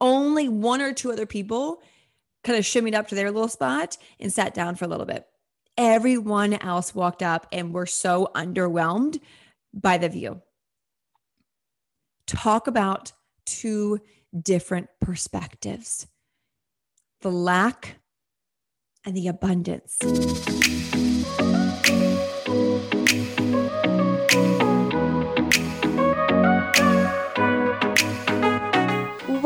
Only one or two other people kind of shimmied up to their little spot and sat down for a little bit. Everyone else walked up and were so underwhelmed by the view. Talk about two different perspectives the lack and the abundance.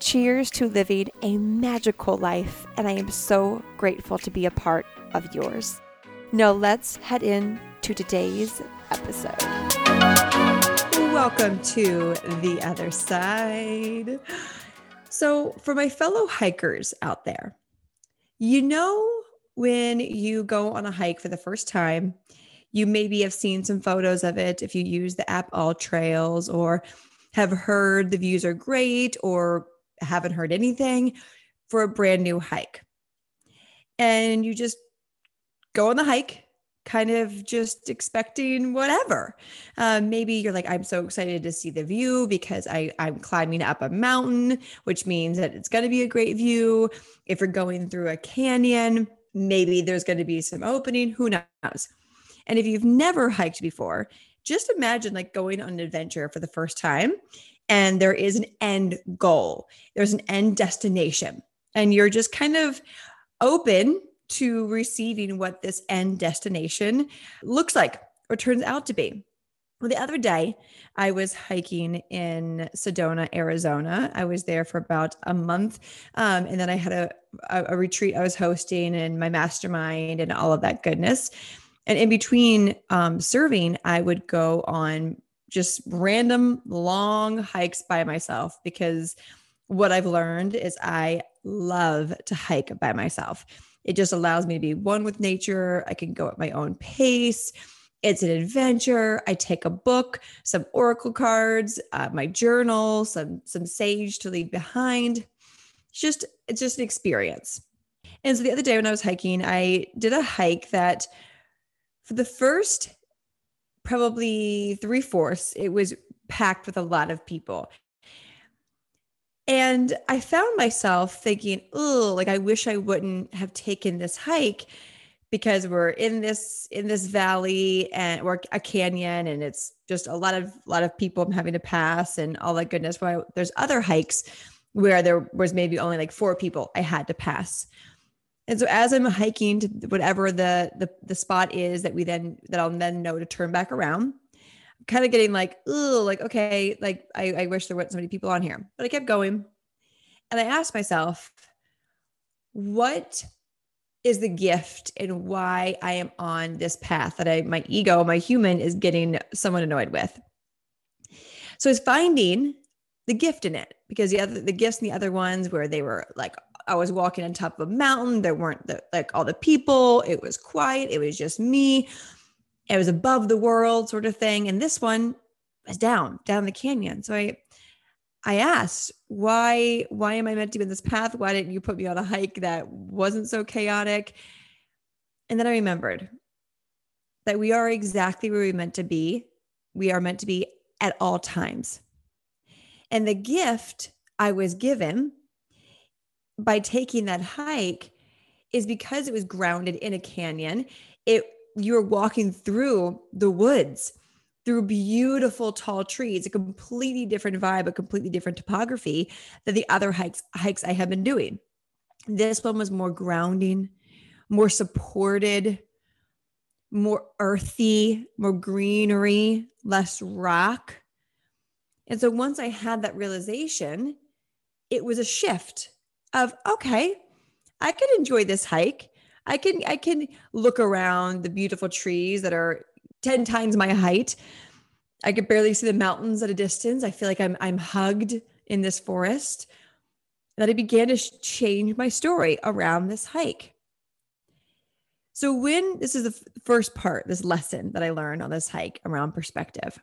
Cheers to living a magical life, and I am so grateful to be a part of yours. Now, let's head in to today's episode. Welcome to the other side. So, for my fellow hikers out there, you know, when you go on a hike for the first time, you maybe have seen some photos of it if you use the app AllTrails or have heard the views are great or haven't heard anything for a brand new hike. And you just go on the hike, kind of just expecting whatever. Um, maybe you're like, I'm so excited to see the view because I, I'm climbing up a mountain, which means that it's going to be a great view. If you're going through a canyon, maybe there's going to be some opening, who knows? And if you've never hiked before, just imagine like going on an adventure for the first time and there is an end goal, there's an end destination, and you're just kind of open to receiving what this end destination looks like or turns out to be. Well, the other day, I was hiking in Sedona, Arizona. I was there for about a month. Um, and then I had a, a, a retreat I was hosting and my mastermind and all of that goodness. And in between um, serving, I would go on just random long hikes by myself because what I've learned is I love to hike by myself. It just allows me to be one with nature. I can go at my own pace. It's an adventure. I take a book, some oracle cards, uh, my journal, some some sage to leave behind. It's just it's just an experience. And so the other day when I was hiking, I did a hike that for the first probably three fourths, it was packed with a lot of people. And I found myself thinking, oh, like I wish I wouldn't have taken this hike because we're in this in this valley and we're a canyon and it's just a lot of lot of people I'm having to pass and all that goodness. Why there's other hikes where there was maybe only like four people I had to pass. And so as I'm hiking to whatever the the the spot is that we then that I'll then know to turn back around, I'm kind of getting like, oh, like okay, like I, I wish there weren't so many people on here. But I kept going. And I asked myself, what is the gift and why I am on this path that I my ego, my human is getting someone annoyed with. So it's finding the gift in it because the other the gifts and the other ones where they were like I was walking on top of a mountain. There weren't the, like all the people. It was quiet. It was just me. It was above the world sort of thing. And this one was down, down the canyon. So I, I asked, why, why am I meant to be in this path? Why didn't you put me on a hike that wasn't so chaotic? And then I remembered that we are exactly where we meant to be. We are meant to be at all times. And the gift I was given by taking that hike is because it was grounded in a canyon. It you were walking through the woods through beautiful tall trees, a completely different vibe, a completely different topography than the other hikes hikes I have been doing. This one was more grounding, more supported, more earthy, more greenery, less rock. And so once I had that realization, it was a shift of okay, I can enjoy this hike. I can I can look around the beautiful trees that are 10 times my height. I could barely see the mountains at a distance. I feel like I'm I'm hugged in this forest. That I began to change my story around this hike. So when this is the first part, this lesson that I learned on this hike around perspective.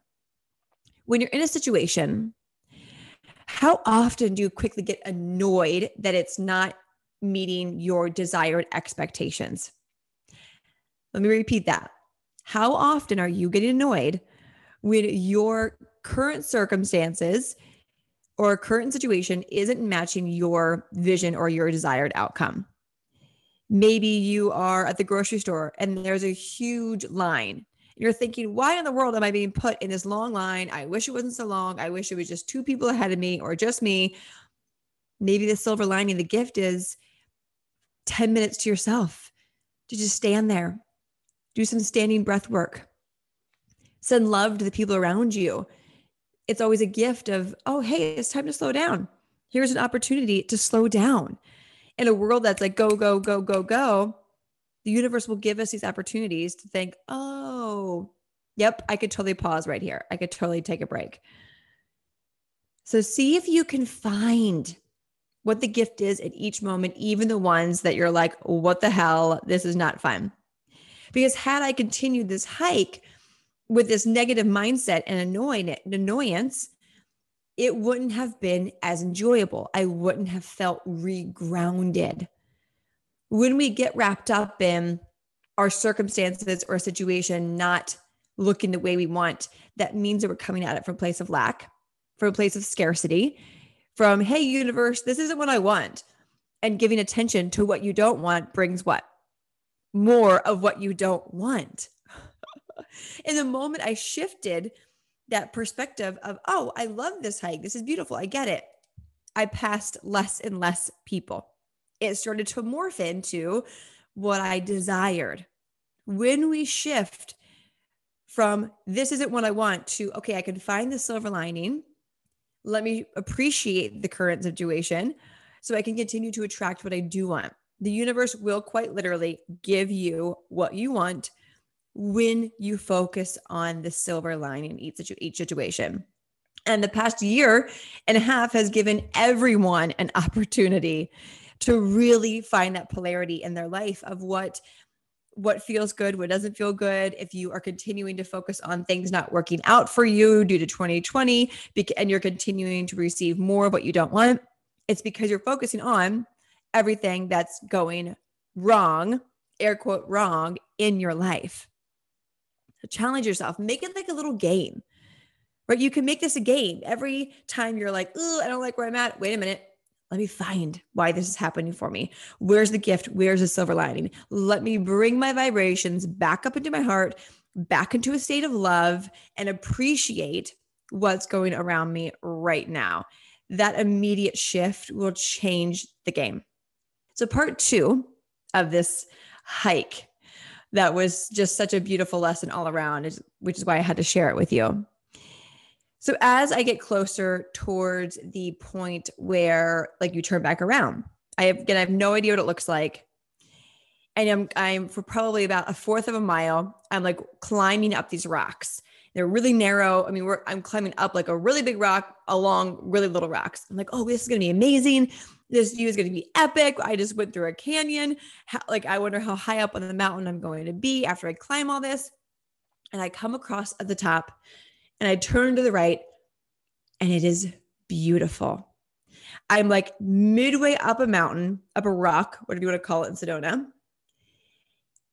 When you're in a situation, how often do you quickly get annoyed that it's not meeting your desired expectations? Let me repeat that. How often are you getting annoyed when your current circumstances or current situation isn't matching your vision or your desired outcome? Maybe you are at the grocery store and there's a huge line. You're thinking, why in the world am I being put in this long line? I wish it wasn't so long. I wish it was just two people ahead of me or just me. Maybe the silver lining, the gift is 10 minutes to yourself to just stand there, do some standing breath work, send love to the people around you. It's always a gift of, oh, hey, it's time to slow down. Here's an opportunity to slow down in a world that's like go, go, go, go, go, the universe will give us these opportunities to think, oh, yep, I could totally pause right here. I could totally take a break. So see if you can find what the gift is at each moment, even the ones that you're like, what the hell? This is not fun. Because had I continued this hike with this negative mindset and annoyance, it wouldn't have been as enjoyable. I wouldn't have felt regrounded. When we get wrapped up in our circumstances or situation not looking the way we want, that means that we're coming at it from a place of lack, from a place of scarcity, from, hey, universe, this isn't what I want. And giving attention to what you don't want brings what? More of what you don't want. in the moment I shifted that perspective of, oh, I love this hike. This is beautiful. I get it. I passed less and less people. It started to morph into what I desired. When we shift from this isn't what I want to, okay, I can find the silver lining. Let me appreciate the current situation so I can continue to attract what I do want. The universe will quite literally give you what you want when you focus on the silver lining in each, each situation. And the past year and a half has given everyone an opportunity to really find that polarity in their life of what what feels good, what doesn't feel good. If you are continuing to focus on things not working out for you due to 2020 and you're continuing to receive more of what you don't want, it's because you're focusing on everything that's going wrong, air quote wrong in your life challenge yourself, make it like a little game, right? You can make this a game. Every time you're like, oh, I don't like where I'm at. Wait a minute. Let me find why this is happening for me. Where's the gift? Where's the silver lining? Let me bring my vibrations back up into my heart, back into a state of love, and appreciate what's going around me right now. That immediate shift will change the game. So, part two of this hike that was just such a beautiful lesson all around, which is why I had to share it with you. So as I get closer towards the point where like you turn back around, I have again I have no idea what it looks like. And I'm I'm for probably about a fourth of a mile, I'm like climbing up these rocks. They're really narrow. I mean, we're I'm climbing up like a really big rock along really little rocks. I'm like, oh, this is gonna be amazing this view is going to be epic. I just went through a canyon. How, like, I wonder how high up on the mountain I'm going to be after I climb all this. And I come across at the top and I turn to the right and it is beautiful. I'm like midway up a mountain, up a rock, whatever you want to call it in Sedona.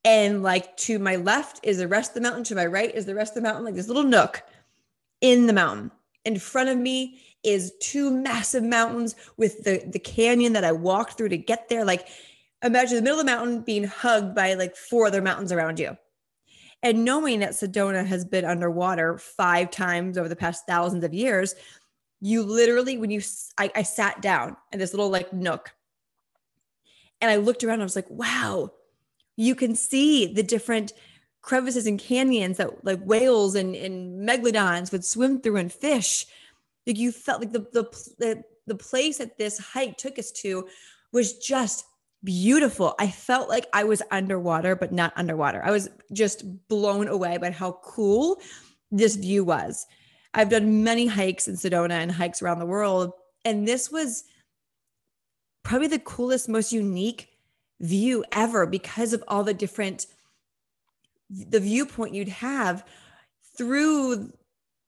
And like to my left is the rest of the mountain, to my right is the rest of the mountain, like this little nook in the mountain. In front of me is two massive mountains with the the canyon that I walked through to get there. Like imagine the middle of the mountain being hugged by like four other mountains around you. And knowing that Sedona has been underwater five times over the past thousands of years, you literally, when you, I, I sat down in this little like nook and I looked around, I was like, wow, you can see the different crevices and canyons that like whales and, and megalodons would swim through and fish. Like you felt like the, the, the, the place that this hike took us to was just beautiful. I felt like I was underwater, but not underwater. I was just blown away by how cool this view was. I've done many hikes in Sedona and hikes around the world, and this was probably the coolest, most unique view ever because of all the different the viewpoint you'd have through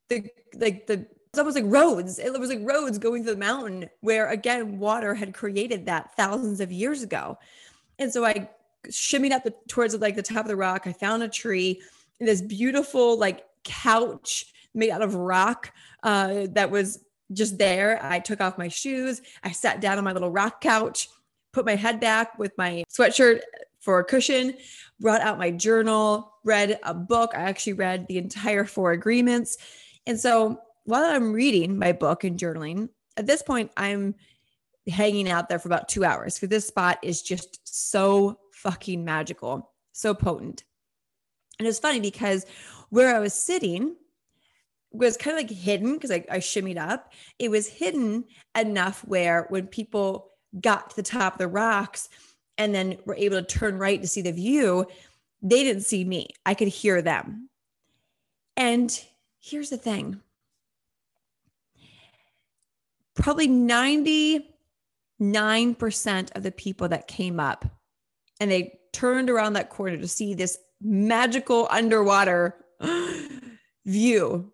the like the almost like roads. It was like roads going through the mountain where again water had created that thousands of years ago. And so I shimmied up the, towards like the top of the rock. I found a tree, this beautiful like couch made out of rock uh, that was just there. I took off my shoes. I sat down on my little rock couch, put my head back with my sweatshirt for a cushion, brought out my journal, read a book. I actually read the entire Four Agreements. And so while I'm reading my book and journaling, at this point, I'm hanging out there for about two hours because this spot is just so fucking magical, so potent. And it's funny because where I was sitting was kind of like hidden because I, I shimmied up. It was hidden enough where when people got to the top of the rocks and then were able to turn right to see the view, they didn't see me. I could hear them. And here's the thing probably 99% of the people that came up and they turned around that corner to see this magical underwater view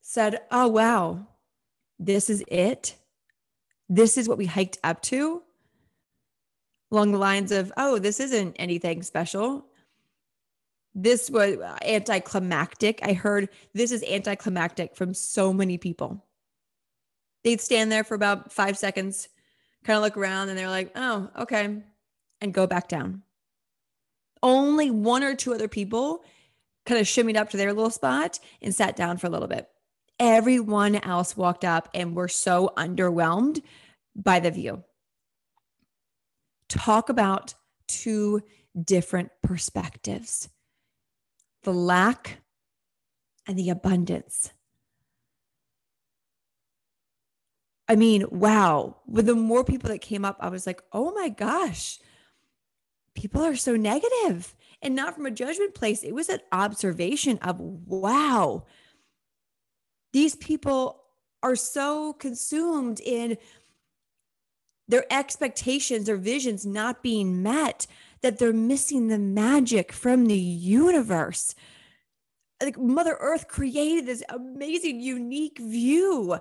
said, Oh, wow, this is it. This is what we hiked up to. Along the lines of, Oh, this isn't anything special. This was anticlimactic. I heard this is anticlimactic from so many people. They'd stand there for about five seconds, kind of look around, and they're like, Oh, okay, and go back down. Only one or two other people kind of shimmied up to their little spot and sat down for a little bit everyone else walked up and were so underwhelmed by the view. Talk about two different perspectives the lack and the abundance. I mean, wow. With the more people that came up, I was like, oh my gosh, people are so negative. And not from a judgment place. It was an observation of, wow, these people are so consumed in their expectations or visions not being met that they're missing the magic from the universe. Like Mother Earth created this amazing, unique view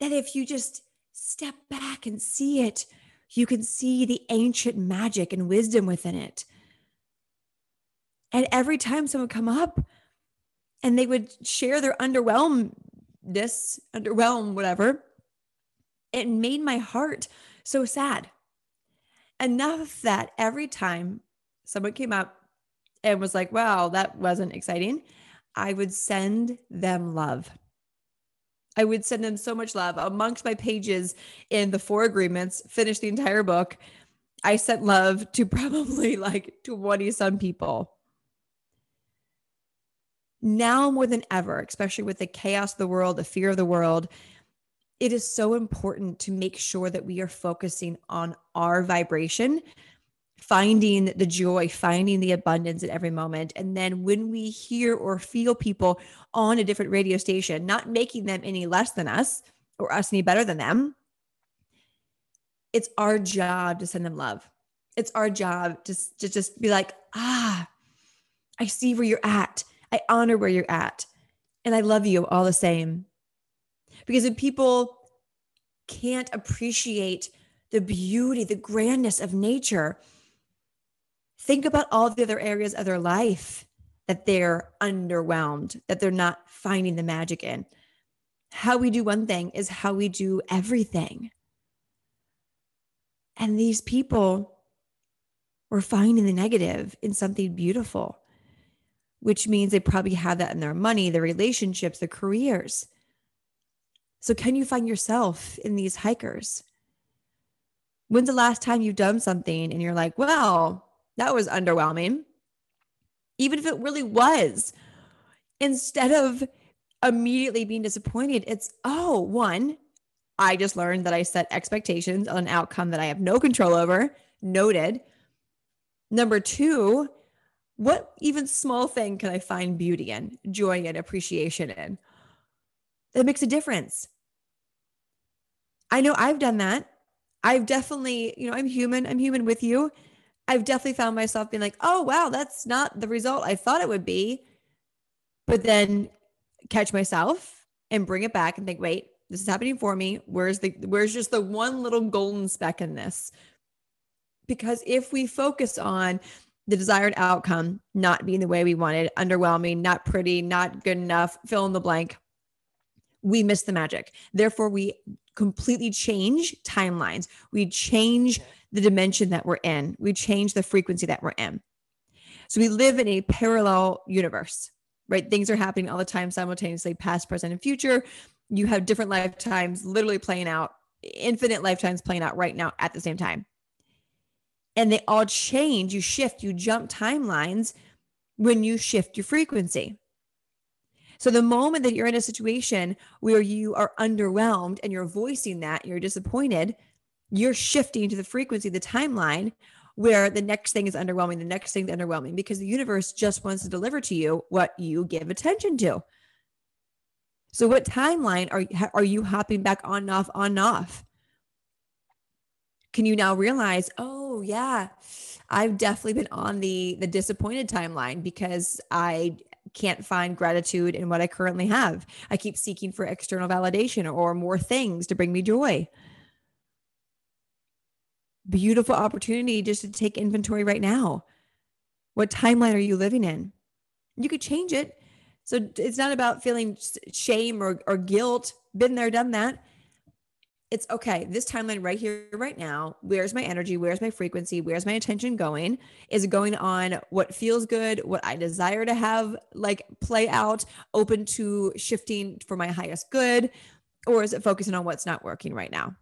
that if you just step back and see it, you can see the ancient magic and wisdom within it. And every time someone would come up, and they would share their underwhelmedness, underwhelm, whatever. It made my heart so sad. Enough that every time someone came up and was like, wow, that wasn't exciting, I would send them love. I would send them so much love amongst my pages in the four agreements, finish the entire book. I sent love to probably like 20 some people now more than ever, especially with the chaos of the world, the fear of the world, it is so important to make sure that we are focusing on our vibration, finding the joy, finding the abundance at every moment. And then when we hear or feel people on a different radio station, not making them any less than us or us any better than them, it's our job to send them love. It's our job to, to just be like, ah, I see where you're at. I honor where you're at. And I love you all the same. Because if people can't appreciate the beauty, the grandness of nature, think about all the other areas of their life that they're underwhelmed, that they're not finding the magic in. How we do one thing is how we do everything. And these people were finding the negative in something beautiful which means they probably have that in their money, their relationships, their careers. So, can you find yourself in these hikers? When's the last time you've done something and you're like, well, that was underwhelming. Even if it really was, instead of immediately being disappointed, it's, oh, one, I just learned that I set expectations on an outcome that I have no control over. Noted. Number two, what even small thing can I find beauty in, joy in, appreciation in? That makes a difference. I know I've done that. I've definitely, you know, I'm human. I'm human with you. I've definitely found myself being like, oh, wow, that's not the result I thought it would be. But then catch myself and bring it back and think, wait, this is happening for me. Where's the, where's just the one little golden speck in this? Because if we focus on the desired outcome not being the way we wanted, underwhelming, not pretty, not good enough, fill in the blank, we miss the magic. Therefore, we completely change timelines. We change the dimension that we're in, we change the frequency that we're in. So we live in a parallel universe, right? Things are happening all the time simultaneously, past, present, and future. You have different lifetimes literally playing out, infinite lifetimes playing out right now at the same time and they all change. You shift, you jump timelines when you shift your frequency. So the moment that you're in a situation where you are underwhelmed and you're voicing that, you're disappointed, you're shifting to the frequency, the timeline where the next thing is underwhelming, the next thing is underwhelming because the universe just wants to deliver to you what you give attention to. So what timeline are are you hopping back on and off on off? can you now realize, oh yeah, I've definitely been on the the disappointed timeline because I can't find gratitude in what I currently have. I keep seeking for external validation or more things to bring me joy. Beautiful opportunity just to take inventory right now. What timeline are you living in? You could change it. So it's not about feeling shame or, or guilt. Been there, done that it's okay this timeline right here right now where's my energy? Where's my frequency? Where's my attention going? Is it going on what feels good what i desire to have like play out open to shifting for my highest good or is it focusing on what's not working right now?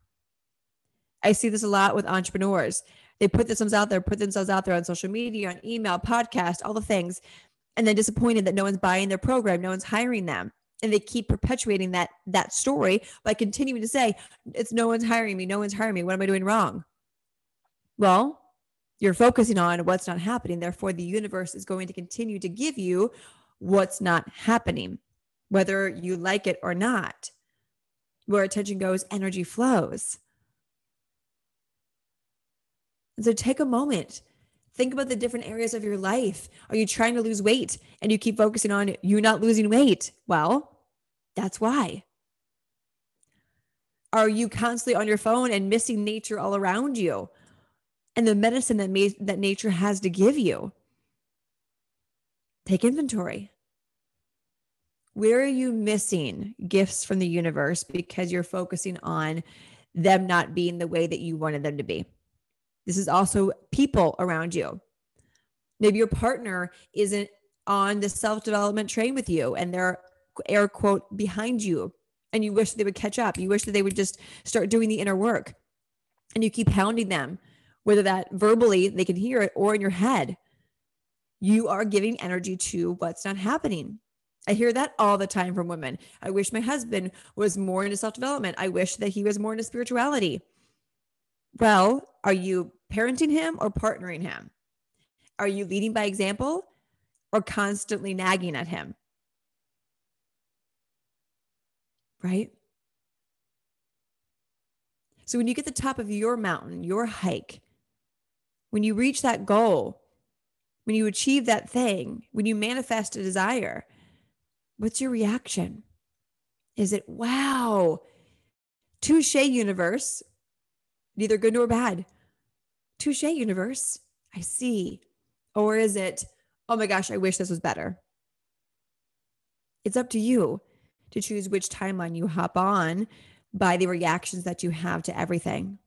I see this a lot with entrepreneurs. They put themselves out there put themselves out there on social media on email podcast all the things and then disappointed that no one's buying their program no one's hiring them and they keep perpetuating that that story by continuing to say it's no one's hiring me no one's hiring me what am i doing wrong? Well you're focusing on what's not happening. Therefore the universe is going to continue to give you what's not happening whether you like it or not where attention goes energy flows. And so take a moment think about the different areas of your life. Are you trying to lose weight and you keep focusing on you not losing weight? Well, that's why. Are you constantly on your phone and missing nature all around you and the medicine that that nature has to give you? Take inventory. Where are you missing gifts from the universe because you're focusing on them not being the way that you wanted them to be? This is also people around you. Maybe your partner isn't on the self development train with you and they're air quote behind you and you wish they would catch up. You wish that they would just start doing the inner work and you keep hounding them, whether that verbally they can hear it or in your head. You are giving energy to what's not happening. I hear that all the time from women. I wish my husband was more into self development. I wish that he was more into spirituality. Well, are you parenting him or partnering him? Are you leading by example or constantly nagging at him? Right? So when you get the top of your mountain, your hike, when you reach that goal, when you achieve that thing, when you manifest a desire, what's your reaction? Is it, wow, touche universe, neither good nor bad? Touche universe. I see. Or is it oh my gosh i wish this was better? It's up to you to choose which timeline you hop on by the reactions that you have to everything.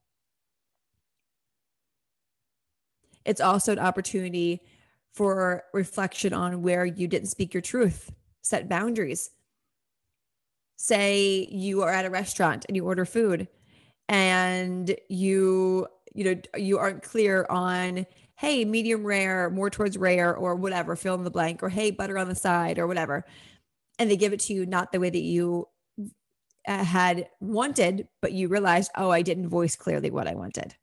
It's also an opportunity for reflection on where you didn't speak your truth set boundaries. Say you are at a restaurant and you order food and you you know you aren't clear on hey, medium rare, more towards rare, or whatever, fill in the blank, or hey, butter on the side, or whatever. And they give it to you not the way that you uh, had wanted, but you realized, oh, I didn't voice clearly what I wanted.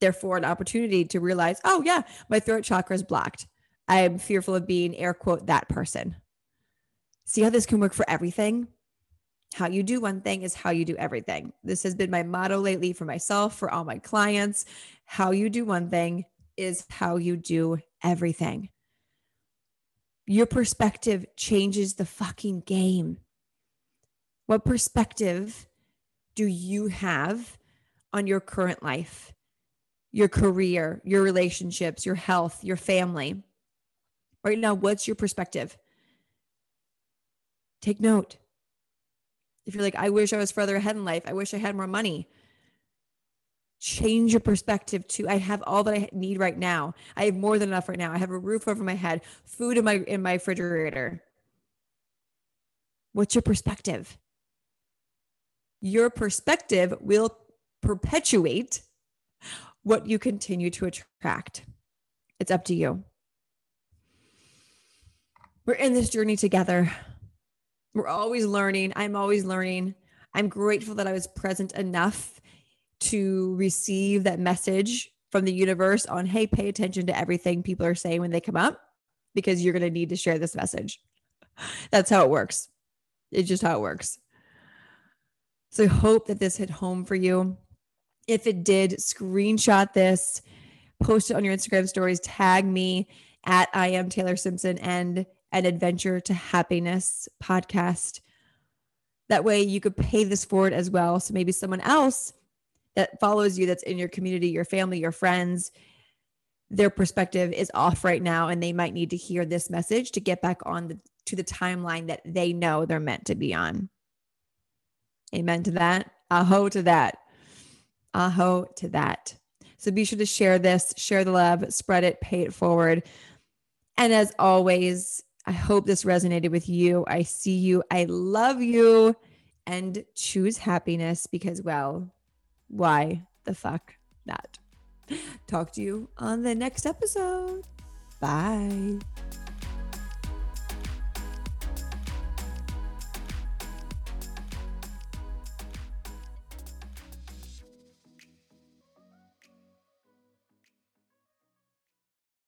Therefore, an opportunity to realize, oh, yeah, my throat chakra is blocked. I am fearful of being, air quote, that person. See how this can work for everything? How you do one thing is how you do everything. This has been my motto lately for myself, for all my clients. How you do one thing is how you do everything. Your perspective changes the fucking game. What perspective do you have on your current life, your career, your relationships, your health, your family? Right now, what's your perspective? Take note. If you're like, I wish I was further ahead in life, I wish I had more money change your perspective to I have all that I need right now. I have more than enough right now. I have a roof over my head, food in my in my refrigerator. What's your perspective? Your perspective will perpetuate what you continue to attract. It's up to you. We're in this journey together. We're always learning. I'm always learning. I'm grateful that I was present enough to receive that message from the universe on, hey, pay attention to everything people are saying when they come up because you're going to need to share this message. That's how it works. It's just how it works. So I hope that this hit home for you. If it did, screenshot this, post it on your Instagram stories, tag me at I am Taylor Simpson and an adventure to happiness podcast. That way you could pay this forward as well. So maybe someone else that follows you that's in your community, your family, your friends, their perspective is off right now and they might need to hear this message to get back on the to the timeline that they know they're meant to be on. Amen to that. Aho to that. Aho to that. So be sure to share this, share the love, spread it, pay it forward. And as always, I hope this resonated with you. I see you. I love you. And choose happiness because, well, why the fuck not? Talk to you on the next episode. Bye.